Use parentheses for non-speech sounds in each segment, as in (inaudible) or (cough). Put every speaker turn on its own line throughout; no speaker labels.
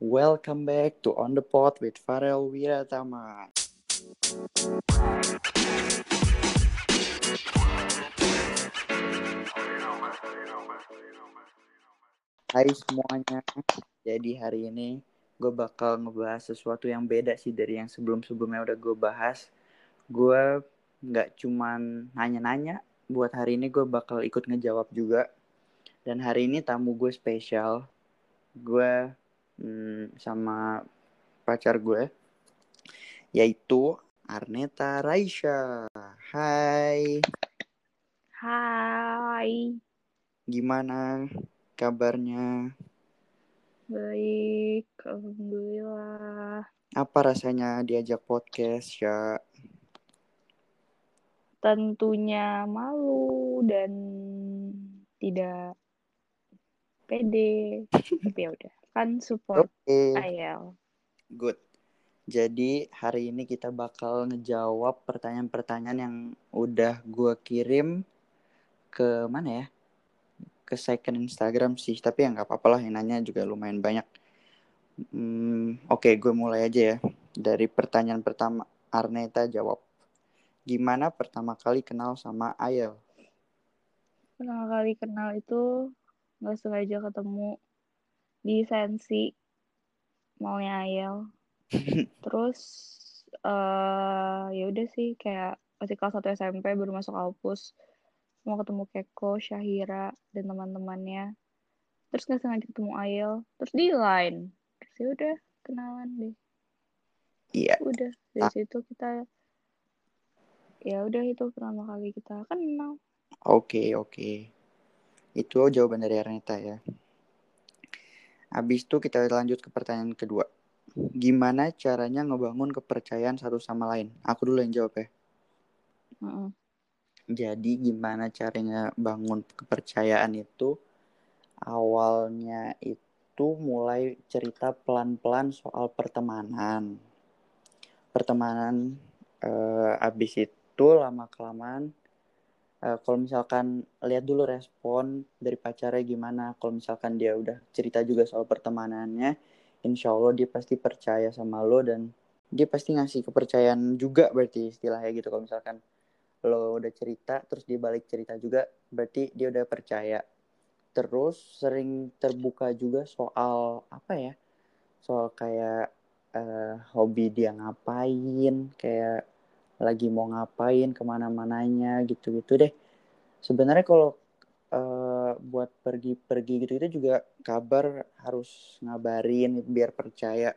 Welcome back to On The Pot with Farel Wiratama. Hai semuanya, jadi hari ini gue bakal ngebahas sesuatu yang beda sih dari yang sebelum-sebelumnya udah gue bahas. Gue nggak cuman nanya-nanya, buat hari ini gue bakal ikut ngejawab juga. Dan hari ini tamu gue spesial, gue hmm, sama pacar gue, yaitu Arneta Raisha. Hai,
Hai,
gimana kabarnya?
baik, alhamdulillah.
Apa rasanya diajak podcast ya?
Tentunya malu dan tidak pede, (laughs) tapi ya udah kan support
Oke,
Ayel.
good. Jadi hari ini kita bakal ngejawab pertanyaan-pertanyaan yang udah gue kirim ke mana ya? Ke second Instagram sih, tapi ya nggak apa-apa lah yang nanya juga lumayan banyak. Hmm, Oke, gue mulai aja ya. Dari pertanyaan pertama, Arneta jawab. Gimana pertama kali kenal sama Ayel?
Pertama kali kenal itu nggak sengaja ketemu di sensi maunya Ayel. (laughs) Terus eh ya udah sih kayak masih kelas 1 SMP baru masuk kampus mau ketemu Keko, Syahira dan teman-temannya. Terus nggak sengaja ketemu Ayel, terus di line. Terus ya udah kenalan deh.
Iya,
Udah dari situ kita ya udah itu pertama kali kita kenal.
oke, oke. Itu jawaban dari Arneta ya. Habis itu kita lanjut ke pertanyaan kedua. Gimana caranya ngebangun kepercayaan satu sama lain? Aku dulu yang jawab ya.
Heeh.
Jadi gimana caranya bangun kepercayaan itu? Awalnya itu mulai cerita pelan-pelan soal pertemanan. Pertemanan eh, abis itu lama-kelamaan eh, kalau misalkan lihat dulu respon dari pacarnya gimana. Kalau misalkan dia udah cerita juga soal pertemanannya, insya Allah dia pasti percaya sama lo dan dia pasti ngasih kepercayaan juga berarti istilahnya gitu. Kalau misalkan lo udah cerita terus dia balik cerita juga berarti dia udah percaya terus sering terbuka juga soal apa ya soal kayak eh, hobi dia ngapain kayak lagi mau ngapain ke mana-mananya gitu-gitu deh. Sebenarnya kalau eh, buat pergi-pergi gitu itu juga kabar harus ngabarin biar percaya.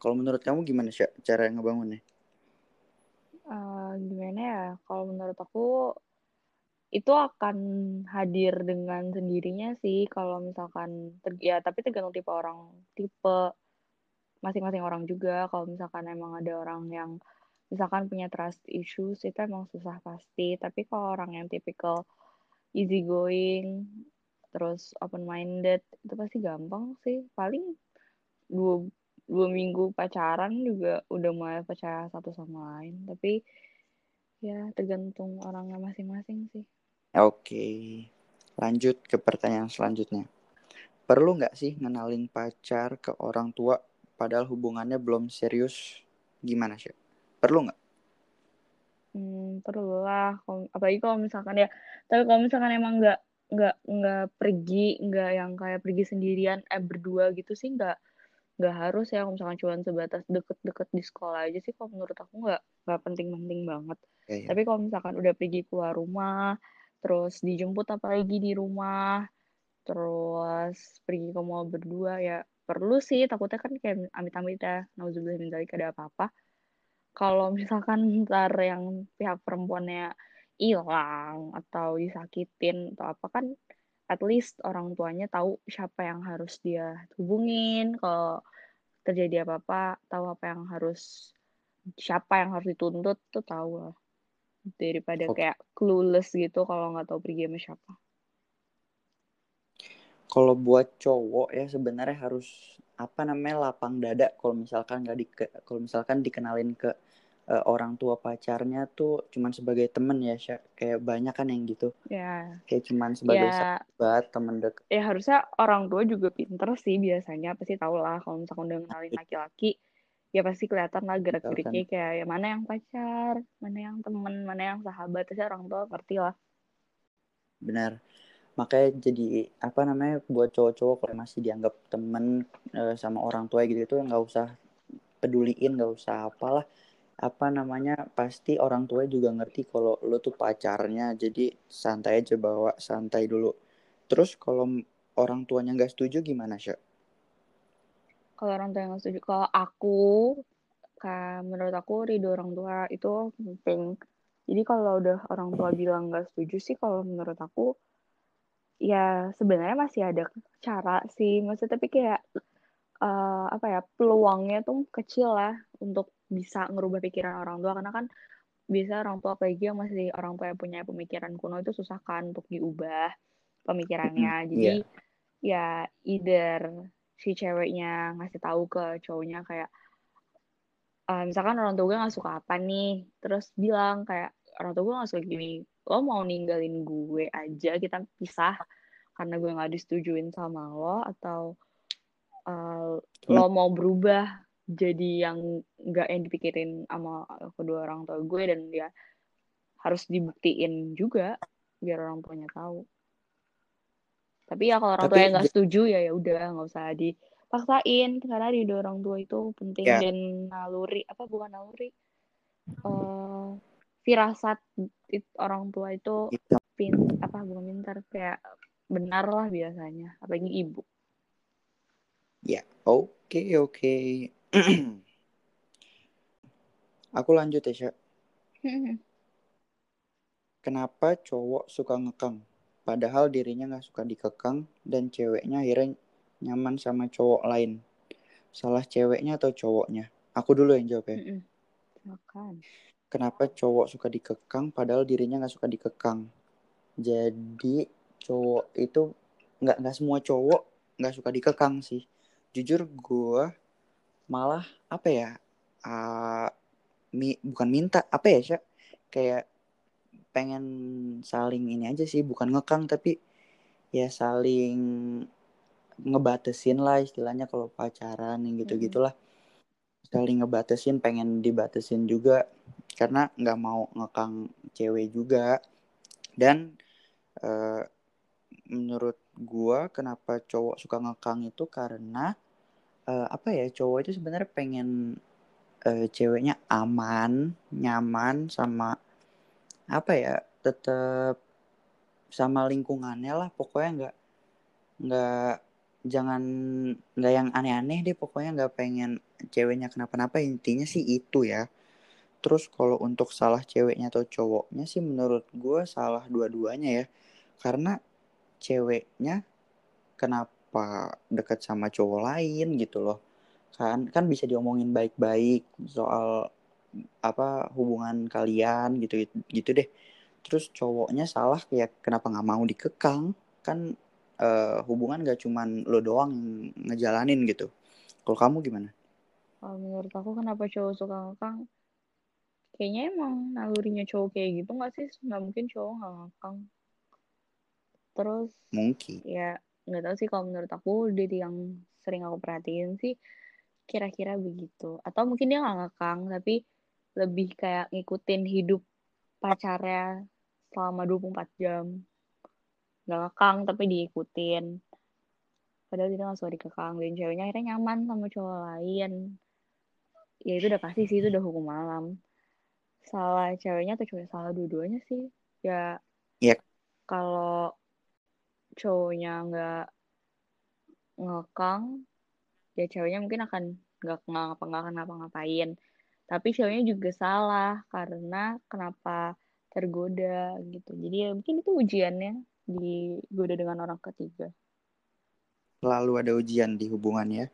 Kalau menurut kamu gimana sih cara ngebangunnya?
Eh, gimana ya? Kalau menurut aku itu akan hadir dengan sendirinya sih. Kalau misalkan ya tapi tergantung tipe orang tipe masing-masing orang juga. Kalau misalkan emang ada orang yang misalkan punya trust issues itu emang susah pasti tapi kalau orang yang tipikal easy going terus open minded itu pasti gampang sih paling dua dua minggu pacaran juga udah mulai percaya satu sama lain tapi ya tergantung orangnya masing-masing sih
Oke, lanjut ke pertanyaan selanjutnya. Perlu nggak sih ngenalin pacar ke orang tua padahal hubungannya belum serius? Gimana sih? Perlu nggak?
Hmm, perlu lah. Apalagi kalau misalkan ya, tapi kalau misalkan emang nggak nggak nggak pergi, nggak yang kayak pergi sendirian, eh berdua gitu sih nggak nggak harus ya. Kalau misalkan cuma sebatas deket-deket di sekolah aja sih, kalau menurut aku nggak nggak penting-penting banget.
Ya, ya.
Tapi kalau misalkan udah pergi keluar rumah, terus dijemput apalagi di rumah, terus pergi ke mall berdua ya perlu sih. Takutnya kan kayak amit-amit ya, nauzubillah min ada apa-apa kalau misalkan ntar yang pihak perempuannya hilang atau disakitin atau apa kan at least orang tuanya tahu siapa yang harus dia hubungin. Kalau terjadi apa-apa tahu apa yang harus siapa yang harus dituntut tuh tahu lah. Daripada
Oke.
kayak clueless gitu kalau nggak tahu pergi sama siapa.
Kalau buat cowok ya sebenarnya harus apa namanya lapang dada kalau misalkan nggak di kalau misalkan dikenalin ke uh, orang tua pacarnya tuh cuman sebagai temen ya Sya. kayak banyak kan yang gitu.
Ya.
Kayak cuman sebagai
ya.
sahabat temen deket
ya harusnya orang tua juga pinter sih biasanya pasti tau lah kalau misalkan udah kenalin laki-laki ya pasti kelihatan lah gerak geriknya kayak ya mana yang pacar mana yang temen mana yang sahabat pasti orang tua ngerti lah.
Benar. Makanya jadi apa namanya buat cowok-cowok kalau masih dianggap temen e, sama orang tua gitu itu nggak usah peduliin nggak usah apalah apa namanya pasti orang tua juga ngerti kalau lo tuh pacarnya. Jadi santai aja bawa santai dulu. Terus kalau orang tuanya nggak setuju gimana sih
kalau orang tua nggak setuju kalau aku kan menurut aku ridho orang tua itu penting. Jadi kalau udah orang tua bilang nggak setuju sih kalau menurut aku ya sebenarnya masih ada cara sih. Maksudnya tapi kayak uh, apa ya peluangnya tuh kecil lah untuk bisa ngerubah pikiran orang tua karena kan biasa orang tua apalagi yang masih orang tua yang punya pemikiran kuno itu susah kan untuk diubah pemikirannya. Jadi yeah. ya either si ceweknya ngasih tahu ke cowoknya kayak uh, misalkan orang tua gue nggak suka apa nih? Terus bilang kayak orang tua gue nggak suka gini lo mau ninggalin gue aja kita pisah karena gue nggak disetujuin sama lo atau uh, lo mau berubah jadi yang nggak yang dipikirin sama kedua orang tua gue dan dia harus dibuktiin juga biar orang tuanya tahu tapi ya kalau orang tua yang nggak setuju ya ya udah nggak usah dipaksain karena di orang tua itu penting yeah. dan naluri apa bukan naluri uh, firasat orang tua itu iya. pin apa bukan pintar kayak benar lah biasanya apalagi ibu
ya oke okay, oke okay. (clears throat) aku lanjut ya Syah. kenapa cowok suka ngekang? Padahal dirinya nggak suka dikekang dan ceweknya akhirnya nyaman sama cowok lain. Salah ceweknya atau cowoknya? Aku dulu yang jawab ya. Makan kenapa cowok suka dikekang padahal dirinya nggak suka dikekang? Jadi cowok itu nggak nggak semua cowok nggak suka dikekang sih. Jujur gue malah apa ya uh, mi, bukan minta apa ya sih kayak pengen saling ini aja sih bukan ngekang tapi ya saling ngebatesin lah istilahnya kalau pacaran yang gitu gitulah saling ngebatesin pengen dibatesin juga karena nggak mau ngekang cewek juga. Dan uh, menurut gua kenapa cowok suka ngekang itu karena uh, apa ya cowok itu sebenarnya pengen uh, ceweknya aman nyaman sama apa ya tetap sama lingkungannya lah. Pokoknya nggak nggak jangan nggak yang aneh-aneh deh. Pokoknya nggak pengen ceweknya kenapa-napa. Intinya sih itu ya. Terus kalau untuk salah ceweknya atau cowoknya sih menurut gue salah dua-duanya ya. Karena ceweknya kenapa dekat sama cowok lain gitu loh. Kan kan bisa diomongin baik-baik soal apa hubungan kalian gitu gitu deh. Terus cowoknya salah kayak kenapa nggak mau dikekang? Kan uh, hubungan gak cuman lo doang ngejalanin gitu. Kalau kamu gimana?
Kalau menurut aku kenapa cowok suka ngekang? kayaknya emang nalurinya cowok kayak gitu nggak sih nggak mungkin cowok nggak ngakang terus
mungkin
ya nggak tahu sih kalau menurut aku dari yang sering aku perhatiin sih kira-kira begitu. Atau mungkin dia nggak ngakang tapi lebih kayak ngikutin hidup pacarnya selama 24 jam. Nggak ngakang tapi diikutin. Padahal dia nggak suka dikekang dan ceweknya akhirnya nyaman sama cowok lain. Ya itu udah pasti sih itu udah hukum malam salah ceweknya atau cowoknya salah dua-duanya sih. Ya
yeah.
kalau cowoknya nggak ngekang ya ceweknya mungkin akan nggak ngapa nggak akan ngapa-ngapain tapi ceweknya juga salah karena kenapa tergoda gitu jadi ya mungkin itu ujiannya digoda dengan orang ketiga
selalu ada ujian di hubungan ya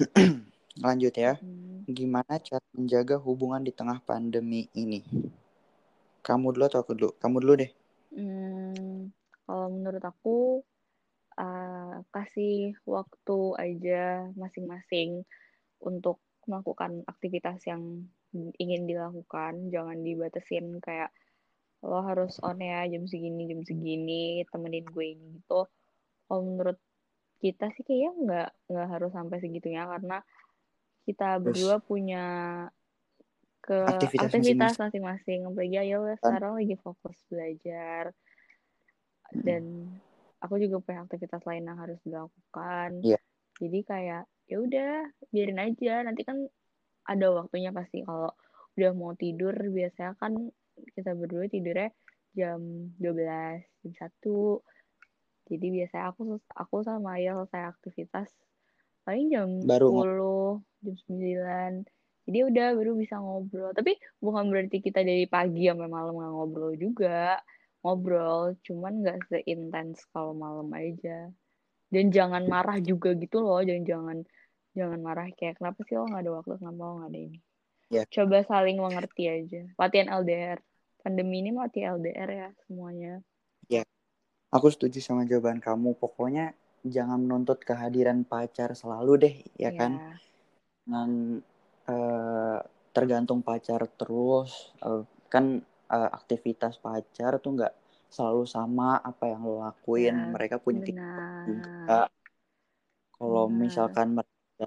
(clears throat) lanjut ya hmm gimana cara menjaga hubungan di tengah pandemi ini? Kamu dulu atau aku dulu? Kamu dulu deh.
Hmm, kalau menurut aku uh, kasih waktu aja masing-masing untuk melakukan aktivitas yang ingin dilakukan. Jangan dibatasin kayak lo harus on ya jam segini jam segini temenin gue ini gitu. Kalau menurut kita sih kayaknya nggak nggak harus sampai segitunya karena kita berdua punya ke aktivitas, masing-masing. Apalagi ayo kan? sekarang lagi fokus belajar dan aku juga punya aktivitas lain yang harus dilakukan. Yeah. jadi kayak ya udah biarin aja. Nanti kan ada waktunya pasti. Kalau udah mau tidur biasanya kan kita berdua tidurnya jam 12 jam 1 jadi biasanya aku aku sama Ayah selesai aktivitas paling jam baru 10 jam 9 jadi udah baru bisa ngobrol. Tapi bukan berarti kita dari pagi sampai malam nggak ngobrol juga ngobrol cuman nggak seintens kalau malam aja. Dan jangan marah juga gitu loh jangan jangan jangan marah kayak kenapa sih lo nggak ada waktu? Kenapa lo nggak ada ini? Yeah. coba saling mengerti aja. Latihan LDR pandemi ini mati LDR ya semuanya.
Ya. Yeah. aku setuju sama jawaban kamu. Pokoknya jangan menuntut kehadiran pacar selalu deh ya yeah. kan? Dengan uh, tergantung pacar terus uh, kan uh, aktivitas pacar tuh nggak selalu sama apa yang lo lakuin. Yeah, mereka punya juga. Kalau misalkan mereka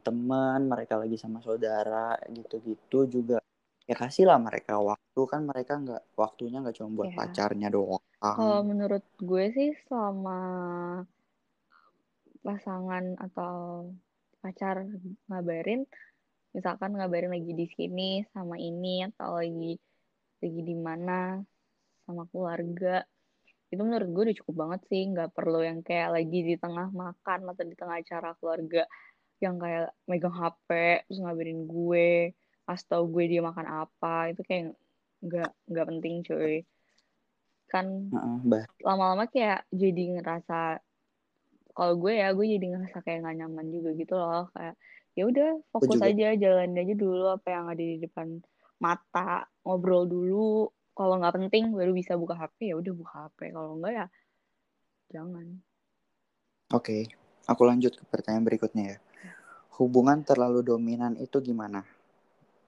teman mereka lagi sama saudara gitu-gitu juga ya kasihlah mereka waktu. Kan mereka nggak waktunya nggak cuma buat ya. pacarnya doang.
Kalau menurut gue sih selama pasangan atau pacar ngabarin misalkan ngabarin lagi di sini sama ini atau lagi lagi di mana sama keluarga. Itu menurut gue udah cukup banget sih nggak perlu yang kayak lagi di tengah makan atau di tengah acara keluarga yang kayak megang HP terus ngabarin gue pas tau gue dia makan apa itu kayak nggak nggak penting cuy. Kan lama-lama kayak jadi ngerasa kalau gue ya gue jadi ngerasa kayak gak nyaman juga gitu loh kayak ya udah fokus aja jalan aja dulu apa yang ada di depan mata ngobrol dulu kalau nggak penting baru bisa buka HP ya udah buka HP kalau enggak ya jangan
oke okay. aku lanjut ke pertanyaan berikutnya ya hubungan terlalu dominan itu gimana?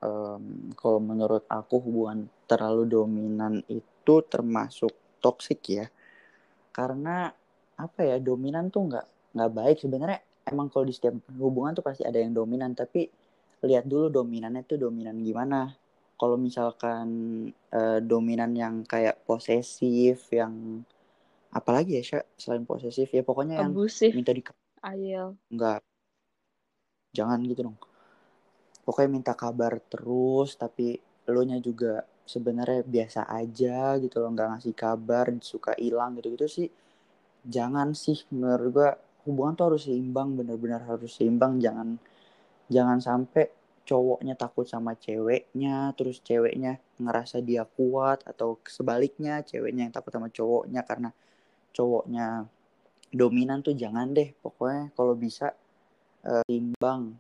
Um, kalau menurut aku hubungan terlalu dominan itu termasuk toksik ya. Karena apa ya dominan tuh nggak nggak baik sebenarnya. Emang kalau di setiap hubungan tuh pasti ada yang dominan. Tapi lihat dulu dominannya tuh dominan gimana. Kalau misalkan uh, dominan yang kayak posesif, yang apalagi ya Syah, selain posesif ya pokoknya yang
Abusif.
minta di
Ayo.
Enggak. Jangan gitu dong. Pokoknya minta kabar terus tapi lo nya juga sebenarnya biasa aja gitu loh. Nggak ngasih kabar suka hilang gitu gitu sih. Jangan sih menurut gua hubungan tuh harus seimbang bener-bener harus seimbang. Jangan jangan sampai cowoknya takut sama ceweknya terus ceweknya ngerasa dia kuat atau sebaliknya ceweknya yang takut sama cowoknya karena cowoknya dominan tuh jangan deh. Pokoknya kalau bisa uh, timbang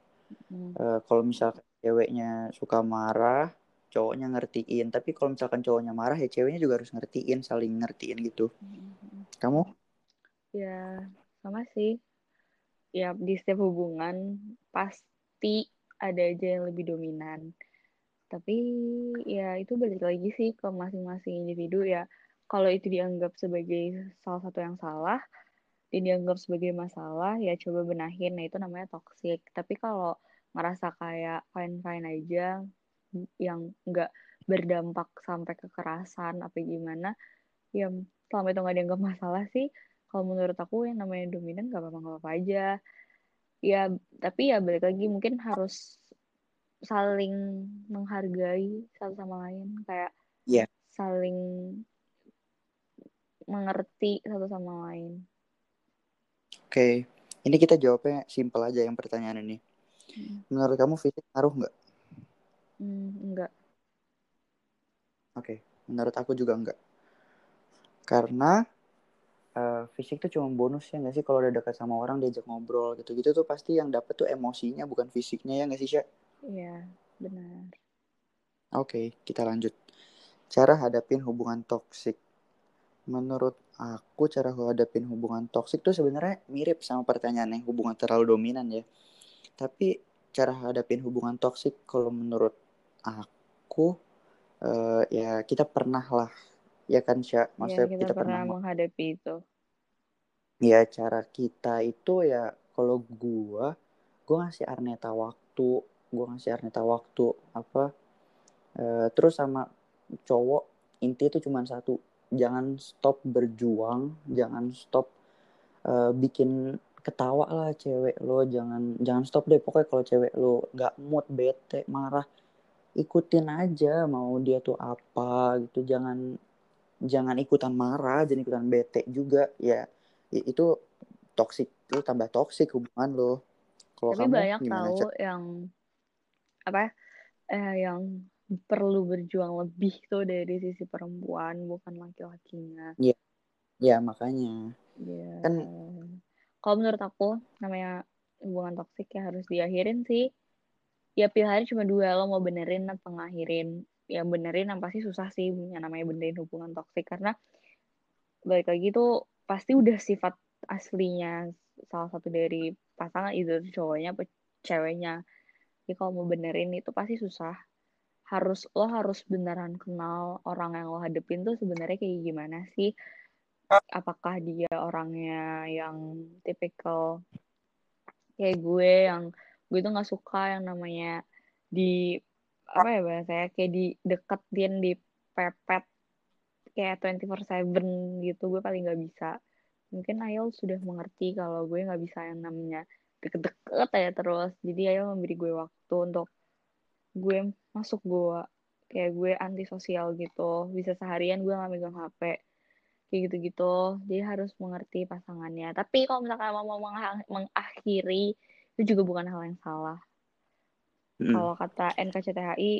hmm. uh, kalau misalkan ceweknya suka marah cowoknya ngertiin. Tapi kalau misalkan cowoknya marah ya ceweknya juga harus ngertiin saling ngertiin gitu. Hmm. kamu?
Ya sama sih. Ya di setiap hubungan pasti ada aja yang lebih dominan. Tapi ya itu balik lagi sih ke masing-masing individu ya. Kalau itu dianggap sebagai salah satu yang salah dan dianggap sebagai masalah ya coba benahin. Nah itu namanya toxic. Tapi kalau ngerasa kayak fine fine aja yang nggak berdampak sampai kekerasan apa gimana ya selama itu nggak dianggap masalah sih. Kalau menurut aku yang namanya dominan nggak apa-apa nggak apa aja ya tapi ya balik lagi mungkin harus saling menghargai satu sama lain kayak
yeah.
saling mengerti satu sama lain
Oke, ini kita jawabnya simpel aja yang pertanyaan ini. Hmm. Menurut kamu fisik ngaruh nggak?
Hmm, enggak.
Oke, menurut aku juga enggak. Karena uh, fisik tuh cuma bonus ya nggak sih kalau udah dekat sama orang diajak ngobrol gitu-gitu tuh pasti yang dapet tuh emosinya bukan fisiknya ya nggak sih Sya?
Iya, benar.
Oke, kita lanjut. Cara hadapin hubungan toksik. Menurut aku cara hadapin hubungan toksik tuh sebenarnya mirip sama pertanyaan yang hubungan terlalu dominan ya. Tapi cara hadapin hubungan toksik kalau menurut aku uh, ya kita pernah lah ya kan Sya?
Ya,
maksudnya
kita,
kita
pernah
pernah
menghadapi itu.
Ya cara kita itu ya kalau gua gua ngasih Arneta waktu gua ngasih Arneta waktu apa uh, terus sama cowok inti itu cuma satu jangan stop berjuang jangan stop uh, bikin ketawa lah cewek lo jangan jangan stop deh. Pokoknya kalau cewek lo nggak mood bete marah ikutin aja mau dia tuh apa gitu. Jangan jangan ikutan marah jangan ikutan bete juga ya. Itu toksik itu tambah toksik hubungan lo.
Kalau tapi kamu, banyak tahu cek? yang apa eh yang perlu berjuang lebih tuh dari sisi perempuan bukan laki-lakinya.
Iya. Ya makanya.
Ya. kan kalau menurut aku namanya hubungan toksik ya harus diakhirin sih. Ya pilihannya cuma dua lo mau benerin atau ngakhirin yang benerin yang pasti susah sih yang namanya benerin hubungan toksik. Karena balik lagi tuh pasti udah sifat aslinya salah satu dari pasangan itu cowoknya apa ceweknya. Jadi kalau mau benerin itu pasti susah. Harus lo harus beneran kenal orang yang lo hadepin tuh sebenarnya kayak gimana sih? Apakah dia orangnya yang tipikal kayak gue yang gue tuh nggak suka yang namanya di apa ya bahasanya kayak di deketin di pepet kayak 24/7 gitu gue paling nggak bisa. Mungkin Ayel sudah mengerti kalau gue nggak bisa yang namanya deket-deket aja terus. Jadi Ayel memberi gue waktu untuk gue masuk gue kayak gue antisosial gitu. Bisa seharian gue nggak megang HP kayak gitu-gitu. Jadi harus mengerti pasangannya. Tapi kalau misalkan mau mengakhiri itu juga bukan hal yang salah hmm. kalau kata NKCTHI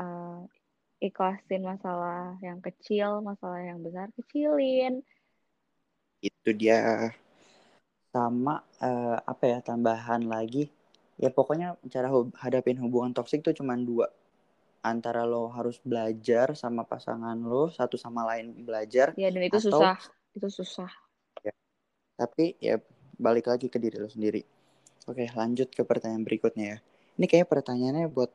uh, eh, ikhlasin masalah yang kecil masalah yang besar kecilin.
Itu dia. Sama uh, apa ya tambahan lagi. Ya pokoknya cara hadapin hubungan toksik itu cuma dua. Antara lo harus belajar sama pasangan lo satu sama lain belajar
ya dan itu atau, susah. Itu susah.
Ya. tapi ya balik lagi ke diri lo sendiri. Oke lanjut ke pertanyaan berikutnya ya ini kayak pertanyaannya buat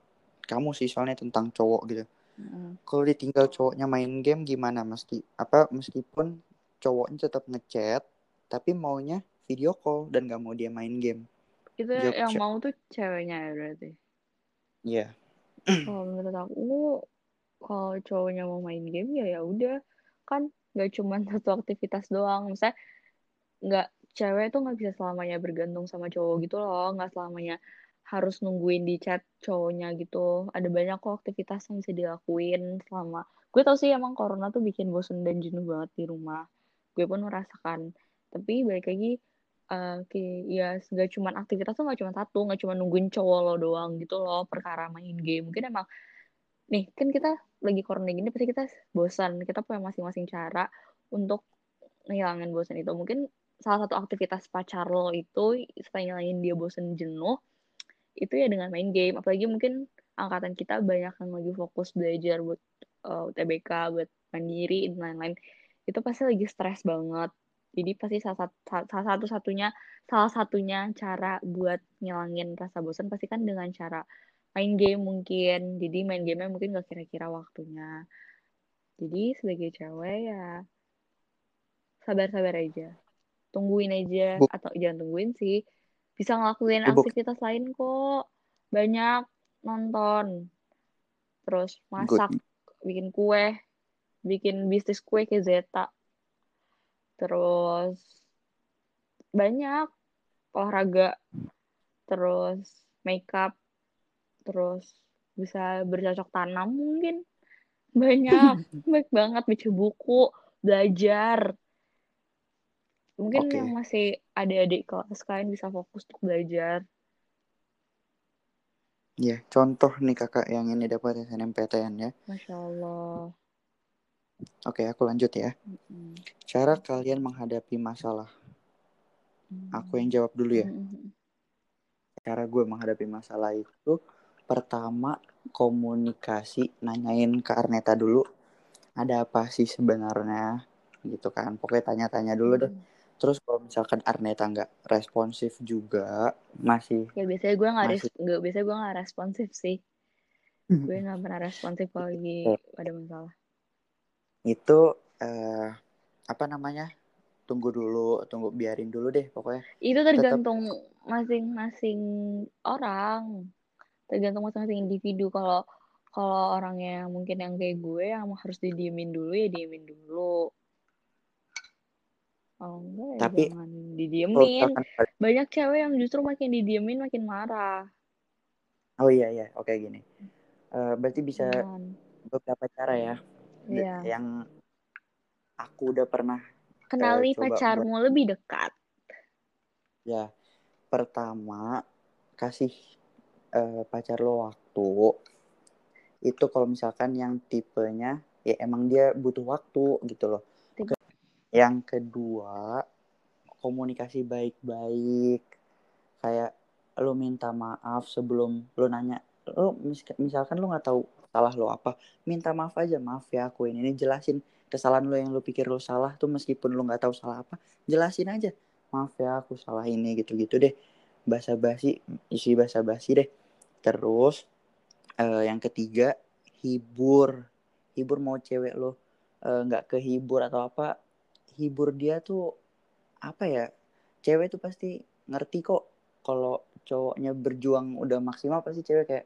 kamu sih soalnya tentang cowok gitu. Hmm. kalau ditinggal cowoknya main game gimana? Meski apa meskipun cowoknya tetap ngechat tapi maunya video call dan gak mau dia main game.
Itu Jok, yang mau tuh ceweknya ya berarti?
Iya. Yeah (clears throat)
kalau menurut aku kalau cowoknya mau main game ya ya udah. Kan nggak cuma (laughs) satu aktivitas doang. Misalnya nggak cewek tuh nggak bisa selamanya bergantung sama cowok gitu loh. Nggak selamanya harus nungguin di chat cowoknya gitu. Ada banyak kok aktivitas yang bisa dilakuin selama gue tau sih emang corona tuh bikin bosen dan jenuh banget di rumah. Gue pun merasakan. Tapi balik lagi uh, ya nggak cuma aktivitas tuh nggak cuma satu nggak cuma nungguin cowok lo doang gitu loh perkara main game. Mungkin emang nih kan kita lagi corona gini pasti kita bosan kita punya masing-masing cara untuk ngilangin bosan itu. Mungkin salah satu aktivitas pacar lo itu supaya ngilangin dia bosan jenuh itu ya dengan main game apalagi mungkin angkatan kita banyak yang lagi fokus belajar buat uh, eh, UTBK buat mandiri dan lain-lain itu pasti lagi stres banget jadi pasti salah, salah satu satunya salah satunya cara buat ngilangin rasa bosan pasti kan dengan cara main game mungkin. Jadi main gamenya mungkin gak kira-kira waktunya. Jadi sebagai cewek ya sabar-sabar aja. Tungguin aja Bu. atau jangan tungguin sih. Bisa ngelakuin Bu. aktivitas lain kok. Banyak nonton. Terus masak, Good. bikin kue, bikin bisnis kue ke Zeta. Terus banyak. Olahraga. Terus makeup. Terus bisa bercocok tanam mungkin. Banyak. (laughs) Baik banget. Baca buku. Belajar mungkin okay. yang masih adik-adik kelas kalian bisa fokus untuk belajar
Ya, contoh nih kakak yang ini dapat SNMPTN ya.
Masya Allah.
Oke, aku lanjut ya. Cara kalian menghadapi masalah. Aku yang jawab dulu ya. Cara gue menghadapi masalah itu pertama komunikasi, nanyain ke Arneta dulu ada apa sih sebenarnya gitu kan. Pokoknya tanya-tanya dulu deh. Terus kalau misalkan Arneta nggak responsif juga, masih.
Ya biasanya gue nggak res biasanya gue nggak responsif sih. gue nggak pernah responsif kalau lagi ada masalah.
Itu uh, apa namanya tunggu dulu tunggu biarin dulu deh pokoknya.
Itu tergantung masing-masing orang. Tergantung masing-masing individu. Kalau kalau orangnya mungkin yang kayak gue yang harus didiemin dulu ya diemin dulu oh enggak ya
Tapi,
jangan didiemin. banyak cewek yang justru makin didiemin makin marah.
Oh iya iya. Oke gini. Uh, berarti bisa Jangan. beberapa cara ya.
Yeah.
yang aku udah pernah
kenali uh, pacarmu buat... lebih dekat.
Ya. Pertama kasih uh, pacar lo waktu. Itu kalau misalkan yang tipenya ya emang dia butuh waktu gitu loh. Yang kedua komunikasi baik-baik. Kayak lo minta maaf sebelum lo nanya lo misalkan lo nggak tahu salah lo apa minta maaf aja maaf ya aku ini, ini jelasin kesalahan lo yang lo pikir lo salah tuh meskipun lo nggak tahu salah apa jelasin aja maaf ya aku salah ini gitu-gitu deh. Basa basi isi basa basi deh. Terus uh, yang ketiga hibur. Hibur mau cewek lo eh, nggak uh, kehibur atau apa hibur dia tuh apa ya cewek tuh pasti ngerti kok kalau cowoknya berjuang udah maksimal pasti cewek kayak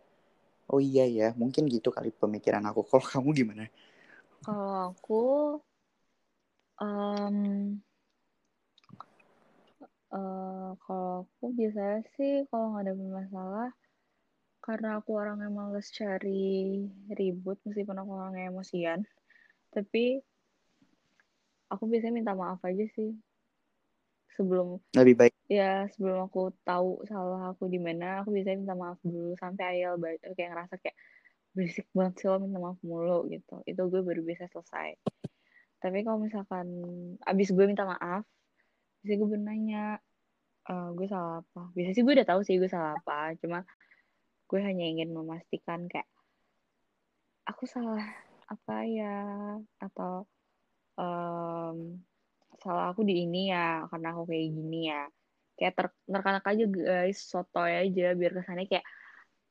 oh iya ya mungkin gitu kali pemikiran aku. (laughs) Kalau kamu gimana?
Kalau aku um, uh, kalau aku biasanya sih kalau nggak ada masalah karena aku orang yang males cari ribut meskipun aku orang emosian tapi aku biasanya minta maaf aja sih. Sebelum
lebih baik.
Ya sebelum aku tahu salah aku di mana aku biasanya minta maaf dulu sampai ayel kayak ngerasa kayak berisik banget sih lo minta maaf mulu gitu. Itu gue baru bisa selesai. Tapi kalau misalkan abis gue minta maaf bisa gue bernanya e, eh, gue salah apa? Bisa sih gue udah tahu sih gue salah apa cuma gue hanya ingin memastikan kayak aku salah apa ya? Atau um, salah aku di ini ya karena aku kayak gini ya. Kayak ter terkanak aja guys soto aja biar kesannya kayak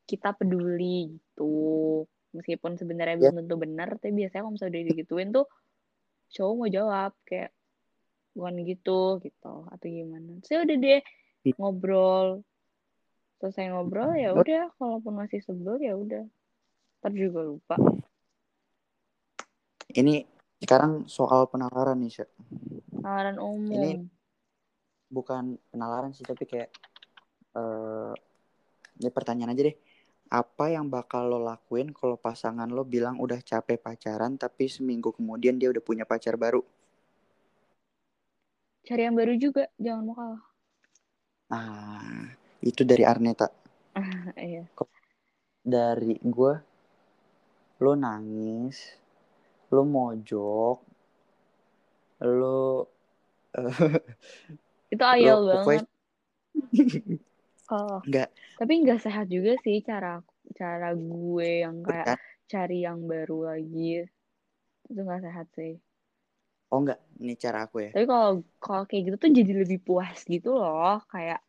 kita peduli gitu. Meskipun sebenarnya yeah. belum tentu benar tapi biasanya kalau misalnya udah digituin tuh cowok mau jawab kayak bukan gitu gitu. Atau gimana. Sih udah deh ngobrol. Selesai ngobrol ya udah. Kalaupun masih sebel ya udah. Ntar juga lupa.
Ini sekarang soal penalaran nih Syed.
penalaran umum.
Ini bukan penalaran sih tapi kayak uh, ini pertanyaan aja deh. Apa yang bakal lo lakuin kalau pasangan lo bilang udah capek pacaran tapi seminggu kemudian dia udah punya pacar baru?
Cari yang baru juga jangan mau kalah.
Ah itu dari Arneta. (laughs)
Iya.
dari gue lo nangis lo mojok lo (laughs)
itu ayel banget. (laughs) Oh. Enggak tapi nggak sehat juga sih cara cara gue yang kayak cari yang baru lagi. Itu nggak sehat sih.
Oh enggak ini cara aku ya.
Tapi kalau kalau kayak gitu tuh jadi lebih puas gitu loh. Kayak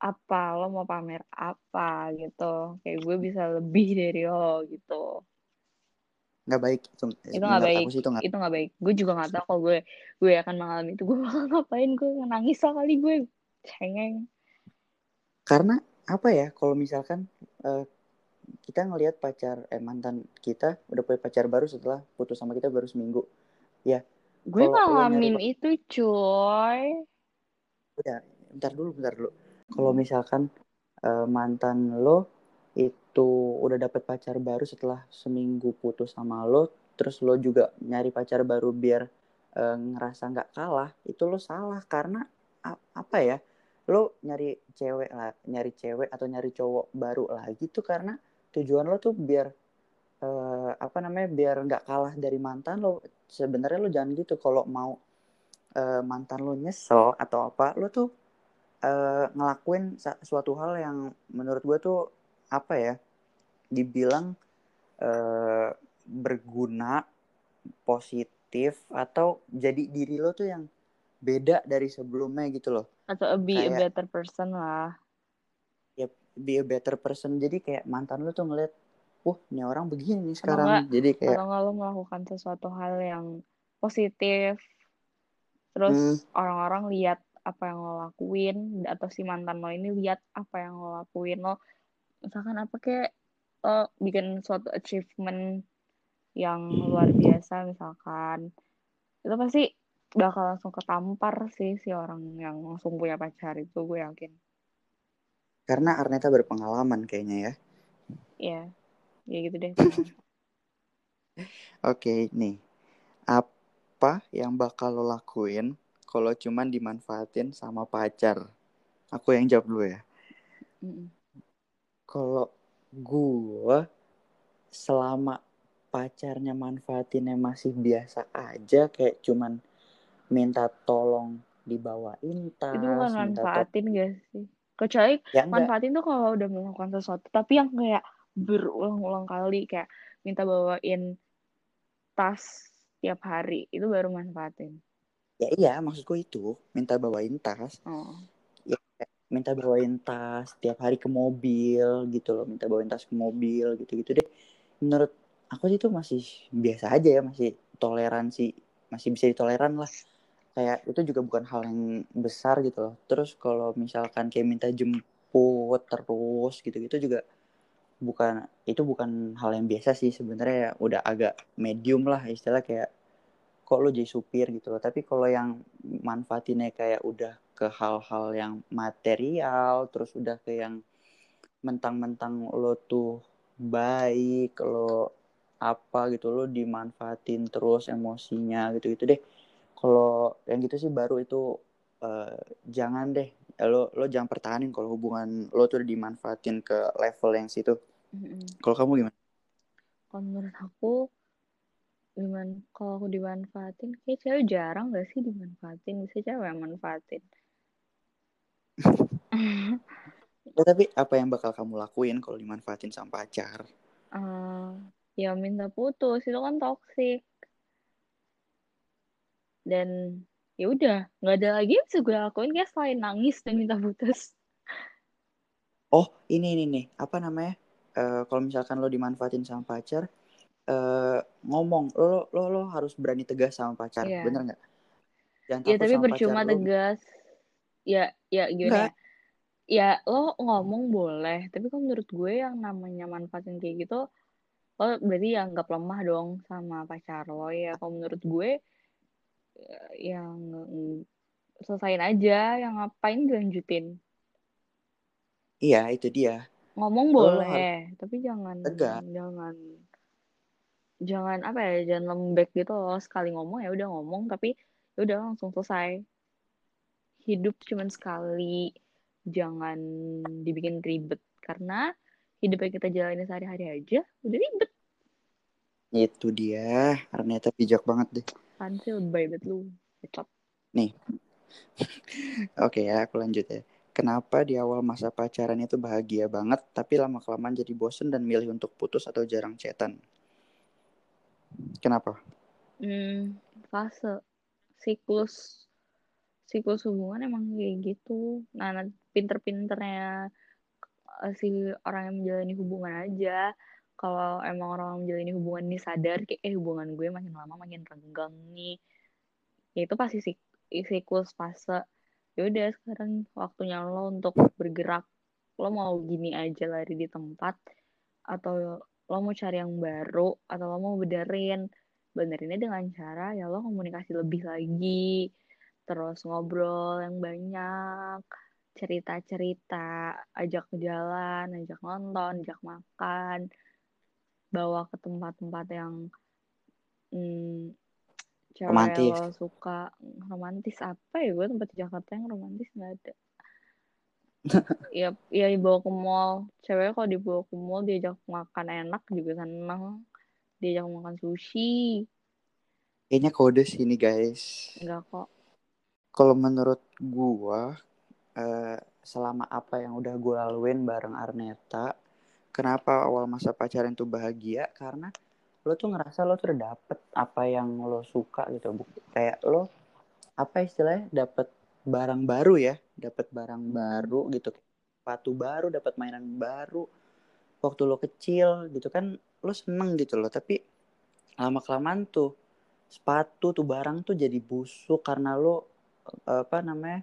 apa? Lo mau pamer apa? gitu. Kayak gue bisa lebih dari lo gitu
nggak baik itu
itu nggak baik itu nggak itu gak baik. Gue juga nggak tahu kalau gue gue akan mengalami itu. (laughs) Gue bakal ngapain? Gue nangis kali gue. Cengeng.
Karena apa ya kalau misalkan uh, kita ngelihat pacar eh mantan kita udah punya pacar baru setelah putus sama kita baru seminggu. Ya
gue ngalamin itu cuy.
Udah bentar dulu bentar dulu. Kalau misalkan uh, mantan lo itu udah dapet pacar baru setelah seminggu putus sama lo terus lo juga nyari pacar baru biar uh, ngerasa nggak kalah itu lo salah karena apa ya lo nyari cewek lah nyari cewek atau nyari cowok baru lagi tuh karena tujuan lo tuh biar uh, apa namanya biar nggak kalah dari mantan lo. Sebenarnya lo jangan gitu kalau mau uh, mantan lo nyesel atau apa lo tuh uh, ngelakuin suatu hal yang menurut gue tuh apa ya dibilang uh, berguna positif atau jadi diri lo tuh yang beda dari sebelumnya gitu loh.
Atau be kayak, a better person lah.
Ya be a better person. Jadi kayak mantan lo tuh ngeliat wah ini orang begini
atau
sekarang.
enggak
jadi kayak
atau enggak lo melakukan sesuatu hal yang positif. Terus
hmm,
orang-orang lihat apa yang lo lakuin atau si mantan lo ini lihat apa yang lo lakuin. Lo misalkan apa kayak lo bikin suatu achievement yang luar biasa misalkan itu pasti bakal langsung ketampar sih si orang yang langsung punya pacar itu gue yakin.
Karena Arneta berpengalaman kayaknya ya.
Ya ya gitu deh. (laughs)
Oke nih. Apa yang bakal lo lakuin kalau cuman dimanfaatin sama pacar? Aku yang jawab dulu ya. Kalau gue selama pacarnya manfaatinnya masih biasa aja kayak cuman minta tolong dibawain tas
itu bukan manfaatin gak sih? Kecuali
ya enggak.
manfaatin tuh kalau udah melakukan sesuatu tapi yang kayak berulang-ulang kali kayak minta bawain tas tiap hari itu baru manfaatin.
Ya iya maksudku itu minta bawain tas.
Oh
minta bawain tas tiap hari ke mobil gitu loh minta bawain tas ke mobil gitu gitu deh. Menurut aku sih itu masih biasa aja ya masih toleransi masih bisa ditoleran lah. Kayak itu juga bukan hal yang besar gitu loh. Terus kalau misalkan kayak minta jemput terus gitu gitu juga bukan itu bukan hal yang biasa sih sebenarnya ya. Udah agak medium lah istilah kayak kok lo jadi supir? gitu loh. Tapi kalau yang manfaatinnya kayak udah ke hal-hal yang material terus udah ke yang mentang-mentang lo tuh baik lo apa gitu lo dimanfaatin terus emosinya gitu gitu deh. Kalau yang gitu sih baru itu uh, jangan deh lo lo jangan pertahanin kalau hubungan lo tuh dimanfaatin ke level yang situ. Kalau kamu gimana?
Kalau menurut aku gimana kalau aku dimanfaatin kayak cewek jarang gak sih dimanfaatin? Bisa cewek yang manfaatin (laughs)
ya, tapi apa yang bakal kamu lakuin kalau dimanfaatin sama pacar?
Uh, ya minta putus itu kan toxic. Dan ya udah nggak ada lagi yang bisa gue lakuin kayak selain nangis dan minta putus.
Oh ini ini nih apa namanya? Uh, kalau misalkan lo dimanfaatin sama pacar uh, ngomong lo lo lo harus berani tegas sama pacar
yeah.
bener nggak?
Ya tapi percuma tegas ya ya gimana ya? Ya lo ngomong boleh tapi kan menurut gue yang namanya manfaatin kayak gitu lo berarti ya nggak lemah dong sama pacar lo ya. Kalau menurut gue yang selesain aja yang ngapain dilanjutin.
Iya itu dia.
Ngomong boleh tapi jangan
tegas.
jangan jangan apa ya jangan lembek gitu loh. Sekali ngomong ya udah ngomong tapi ya udah langsung selesai hidup cuma sekali jangan dibikin ribet. Karena hidup yang kita jalani sehari-hari aja udah ribet.
Itu dia ternyata bijak banget deh.
Lebay banget lu kecap.
Nih. (laughs) Oke ya aku lanjut ya. Kenapa di awal masa pacaran itu bahagia banget tapi lama kelamaan jadi bosen dan milih untuk putus atau jarang chatan? Kenapa?
Hmm, fase siklus siklus hubungan emang kayak gitu. Nah pinter-pinternya si orang yang menjalani hubungan aja. Kalau emang orang yang menjalani hubungan ini sadar kayak eh hubungan gue makin lama makin renggang nih. Ya itu pasti sik siklus fase. Ya udah sekarang waktunya lo untuk bergerak. Lo mau gini aja lari di tempat atau lo mau cari yang baru atau lo mau benerin. Benerinnya dengan cara ya lo komunikasi lebih lagi terus ngobrol yang banyak cerita-cerita ajak jalan ajak nonton ajak makan bawa ke tempat-tempat yang hmm, cewek
romantis.
lo suka. Romantis apa ya? Gue tempat di Jakarta yang romantis nggak ada. (laughs) Ya ya dibawa ke mall. Cewek kalau dibawa ke mall diajak makan enak juga seneng. Diajak makan sushi.
Kayaknya kode sih ini guys.
Enggak kok
kalau menurut gua uh, selama apa yang udah gue laluin bareng Arneta kenapa awal masa pacaran tuh bahagia? Karena lo tuh ngerasa lo tuh udah dapet apa yang lo suka gitu. Kayak lo apa istilahnya dapet barang baru ya? Dapet barang baru gitu. Sepatu baru dapat mainan baru. Waktu lo kecil gitu kan lo seneng gitu loh. Tapi lama kelamaan tuh sepatu tuh barang tuh jadi busuk karena lo apa namanya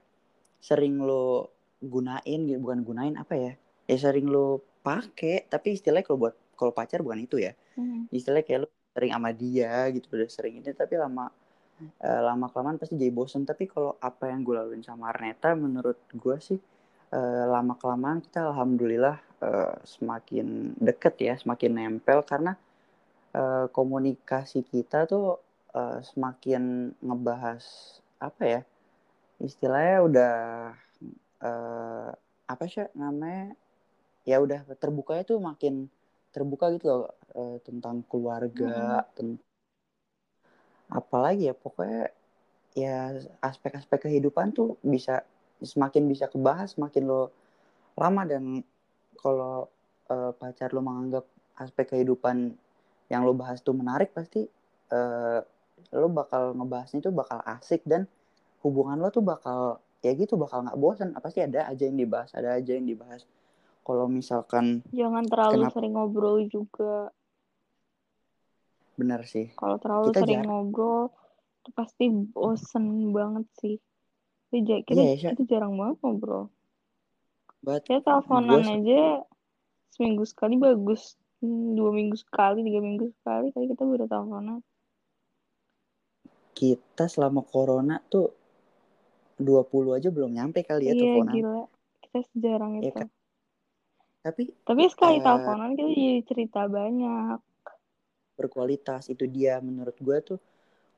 sering lo gunain gitu bukan gunain apa ya ya sering lo pakai tapi istilahnya kalau buat kalau pacar bukan itu ya.
Hmm.
istilahnya kayak lo sering sama dia gitu udah sering ini tapi lama eh, lama kelamaan pasti jadi bosen. Tapi kalau apa yang gue laluin sama Arneta menurut gue sih eh, lama kelamaan kita alhamdulillah eh, semakin deket ya semakin nempel. Karena eh, komunikasi kita tuh eh, semakin ngebahas apa ya istilahnya udah eh, apa sih namanya ya udah terbukanya tuh makin terbuka gitu loh eh, tentang keluarga tentang apalagi ya pokoknya ya aspek-aspek kehidupan tuh bisa semakin bisa kebahas semakin lo lama dan kalau eh, pacar lo menganggap aspek kehidupan yang lo bahas tuh menarik pasti eh, lo bakal ngebahasnya tuh bakal asik dan hubungan lo tuh bakal ya gitu bakal nggak bosan pasti ada aja yang dibahas ada aja yang dibahas kalau misalkan
Jangan terlalu
Kenapa?
sering ngobrol juga.
benar sih
Kalau terlalu
Kita
sering
jarang.
ngobrol, itu pasti bosen banget sih. Kita, kita,
Sya.
kita jarang banget ngobrol.
But
Ya teleponan
Gua se-
aja seminggu sekali bagus. Hmm, Dua minggu sekali, tiga minggu sekali. Kali kita baru teleponan.
kita selama corona tuh 20 aja belum nyampe kali ya
iya,
teleponan.
gila. Kita sejarang itu.
kan? Tapi
Tapi sekali
Eh,
teleponan kita jadi cerita banyak.
berkualitas itu dia menurut gue tuh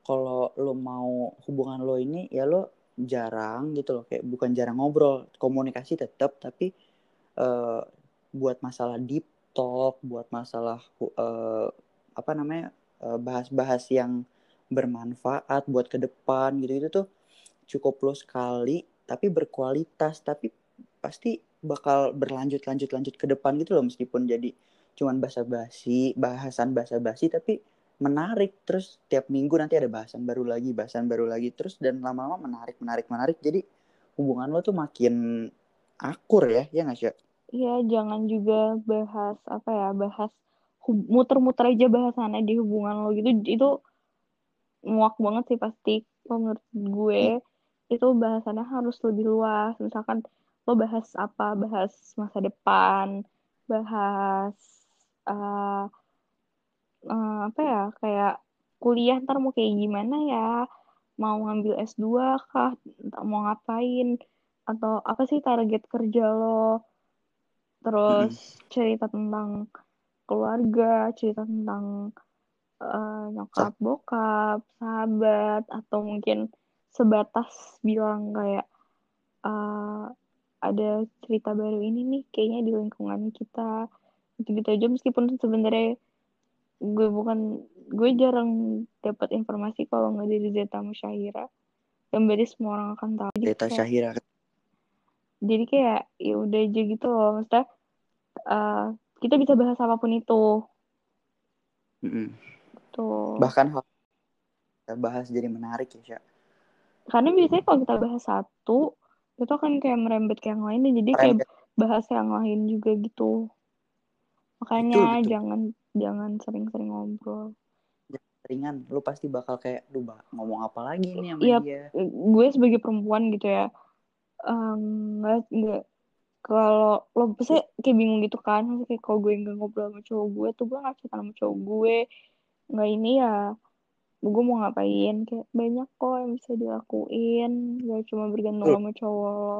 kalau lo mau hubungan lo ini ya lo jarang gitu loh kayak bukan jarang ngobrol komunikasi tetap tapi eh, buat masalah deep talk buat masalah eh, apa namanya bahas-bahas yang bermanfaat buat ke depan gitu itu tuh cukup lo sekali tapi berkualitas tapi pasti bakal berlanjut lanjut lanjut ke depan gitu loh meskipun jadi cuman basa-basi bahasan basa-basi tapi menarik terus tiap minggu nanti ada bahasan baru lagi bahasan baru lagi terus dan lama-lama menarik menarik menarik jadi hubungan lo tuh makin akur ya ya nggak sih
Iya, jangan juga bahas apa ya, bahas muter-muter aja bahasannya di hubungan lo gitu. Itu muak banget sih pasti. Menurut gue itu bahasannya harus lebih luas. Misalkan lo bahas apa, bahas masa depan, bahas eh, eh, apa ya, kayak kuliah ntar mau kayak gimana ya, mau ngambil S2 kah, mau ngapain, atau apa sih target kerja lo, terus cerita tentang keluarga, cerita tentang eh, nyokap bokap, sahabat, atau mungkin sebatas bilang kayak eh, ada cerita baru ini nih kayaknya di lingkungan kita gitu-gitu aja. Meskipun sebenarnya gue bukan gue jarang dapat informasi kalau nggak dari Zeta Musyahira dan berarti semua orang akan tahu jadi
Zeta
kayak,
Syahira.
Jadi kayak ya udah aja gitu loh. Maksudnya eh, kita bisa bahas apa pun itu.
Mm-mm.
tuh.
Bahkan hal bahas jadi menarik ya Sya.
Karena biasanya kalau kita bahas satu itu akan kayak merembet ke yang lain dan jadi kayak bahas yang lain juga gitu. Makanya
Betul, betul.
jangan jangan sering-sering ngobrol.
Ringan lu pasti bakal kayak lu ngomong apa lagi nih sama
Iya,
dia?
gue sebagai perempuan gitu ya em, nggak nggak. Kalau lo pasti kayak bingung gitu kan. Kayak kalau gue nggak ngobrol sama cowok gue tuh gue nggak cerita sama cowok gue. Nggak ini ya gue mau ngapain? Kayak banyak kok yang bisa dilakuin. Gak cuma bergantung sama cowok lo.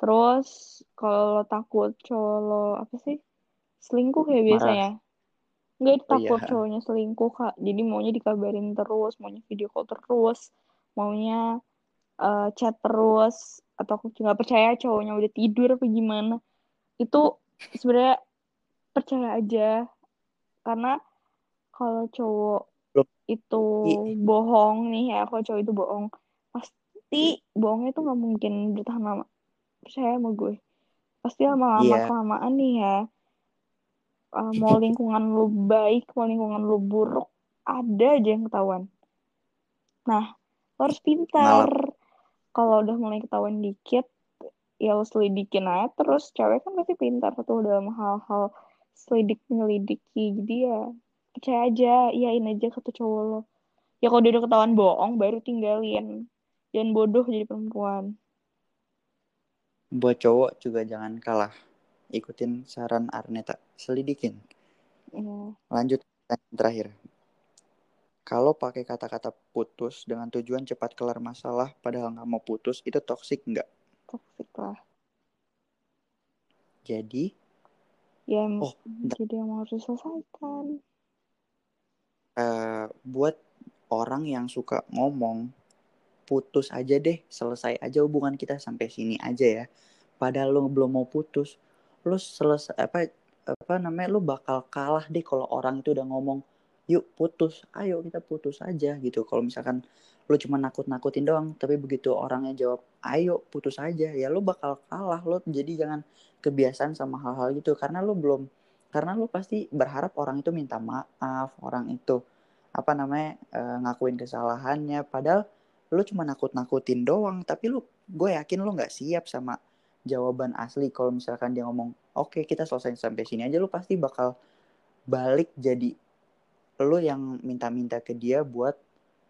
Terus kalau lo takut cowok lo apa sih? Selingkuh ya biasanya? Nggak
Oh,
takut
iya.
cowoknya selingkuh kak. Jadi maunya dikabarin terus maunya video call terus maunya eh, chat terus atau aku nggak percaya cowoknya udah tidur apa gimana. Itu sebenarnya percaya aja. Karena kalau cowok
Belum.
itu bohong nih ya kalau cowok itu bohong. Pasti bohongnya tuh nggak mungkin bertahan lama percaya sama gue. Pasti lama-lama
Iya.
kelamaan nih ya. Uh, (laughs) mau lingkungan lu baik mau lingkungan lu buruk ada aja yang ketahuan. Nah lo harus pintar. Kalau udah mulai ketahuan dikit ya lo selidikin aja terus. Cewek kan pasti pintar tuh dalam hal-hal selidik menyelidiki jadi ya percaya aja iyain aja kata cowok lo. Ya kalau dia udah ketahuan bohong baru tinggalin. Jangan bodoh jadi perempuan.
Buat cowok juga jangan kalah. Ikutin saran Arneta. Selidikin.
Ya.
lanjut terakhir. Kalau pakai kata-kata putus dengan tujuan cepat kelar masalah padahal nggak mau putus itu toksik nggak?
Toxic lah.
Jadi?
Ya
Oh,
jadi yang harus diselesaikan
eh, buat orang yang suka ngomong putus aja deh selesai aja hubungan kita sampai sini aja ya. Padahal lo belum mau putus lo selesai apa apa namanya lo bakal kalah deh kalau orang itu udah ngomong yuk putus ayo kita putus aja gitu. Kalau misalkan lo cuma nakut-nakutin doang tapi begitu orangnya jawab ayo putus aja ya lo bakal kalah. Lo jadi jangan kebiasaan sama hal-hal gitu karena lo belum karena lo pasti berharap orang itu minta maaf orang itu apa namanya eh, ngakuin kesalahannya. Padahal lu cuma nakut-nakutin doang. Tapi lu gue yakin lu nggak siap sama jawaban asli. Kalau misalkan dia ngomong oke kita selesai sampai sini aja lu pasti bakal balik jadi lu yang minta-minta ke dia buat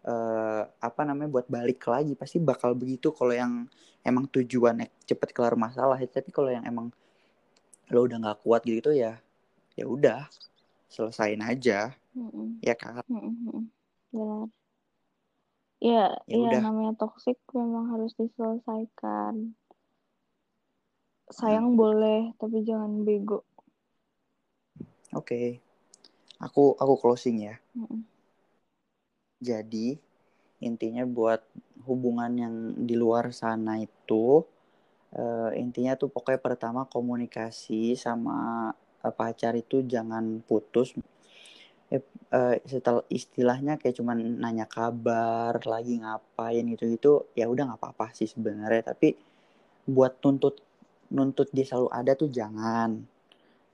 eh, apa namanya buat balik lagi. Pasti bakal begitu kalau yang emang tujuannya cepet kelar masalah. Tapi kalau yang emang lo udah nggak kuat gitu ya ya udah selesain aja
Mm-mm.
ya kan
Mm-mm. benar ya
Ya
ya
udah.
namanya toxic memang harus diselesaikan sayang boleh tapi jangan bego
oke aku aku closing ya
Mm-mm.
Jadi intinya buat hubungan yang di luar sana itu eh, intinya tuh pokoknya pertama komunikasi sama pacar itu jangan putus. Eh, eh, setelah istilahnya kayak cuman nanya kabar lagi ngapain gitu gitu ya udah nggak apa-apa sih sebenarnya tapi buat nuntut nuntut dia selalu ada tuh jangan.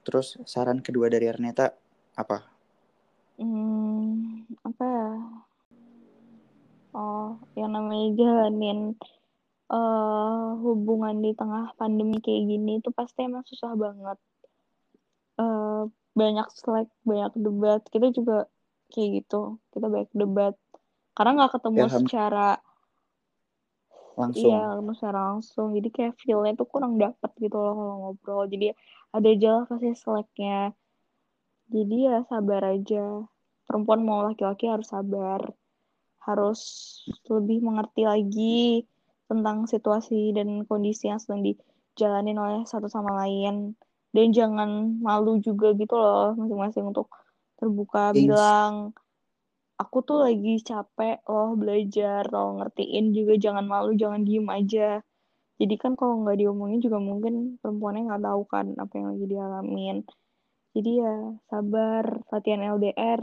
Terus saran kedua dari Erneta apa?
Hmm, apa ya? Oh, yang namanya jalanin eh hubungan di tengah pandemi kayak gini itu pasti emang susah banget. Banyak slack, banyak debat. Kita juga kayak gitu. Kita banyak debat. Karena nggak ketemu
Ilham
secara
langsung.
Iya, ketemu secara langsung. Jadi kayak feel-nya tuh kurang dapet gitu loh kalau ngobrol. Jadi ada aja lah kasih slack-nya. Jadi ya sabar aja. Perempuan mau laki-laki harus sabar. Harus lebih mengerti lagi tentang situasi dan kondisi yang sedang dijalanin oleh satu sama lain. Dan jangan malu juga gitu loh masing-masing untuk terbuka
Ings.
bilang aku tuh lagi capek loh belajar loh ngertiin juga jangan malu jangan diem aja. Jadi kan kalau nggak diomongin juga mungkin perempuannya nggak tahu kan apa yang lagi dialamin. Jadi ya sabar latihan LDR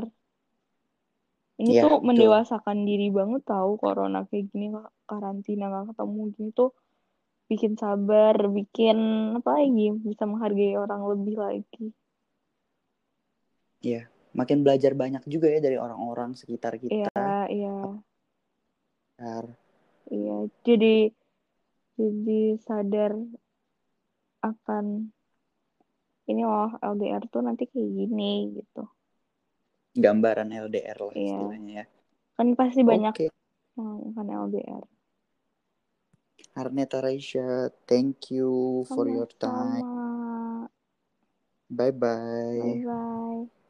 ini
Iya,
tuh
betul.
mendewasakan diri banget tahu corona kayak gini karantina nggak ketemu gini tuh bikin sabar bikin apa lagi bisa menghargai orang lebih lagi
Iya, makin belajar banyak juga ya dari orang-orang sekitar kita.
iya iya iya jadi jadi sadar akan ini loh LDR tuh nanti kayak gini gitu
Gambaran LDR lah
Iya.
istilahnya ya.
kan pasti banyak
Oke,
yang kan LDR
Arneta Raisya, thank you for your time.
sama
Bye-bye.
bye bye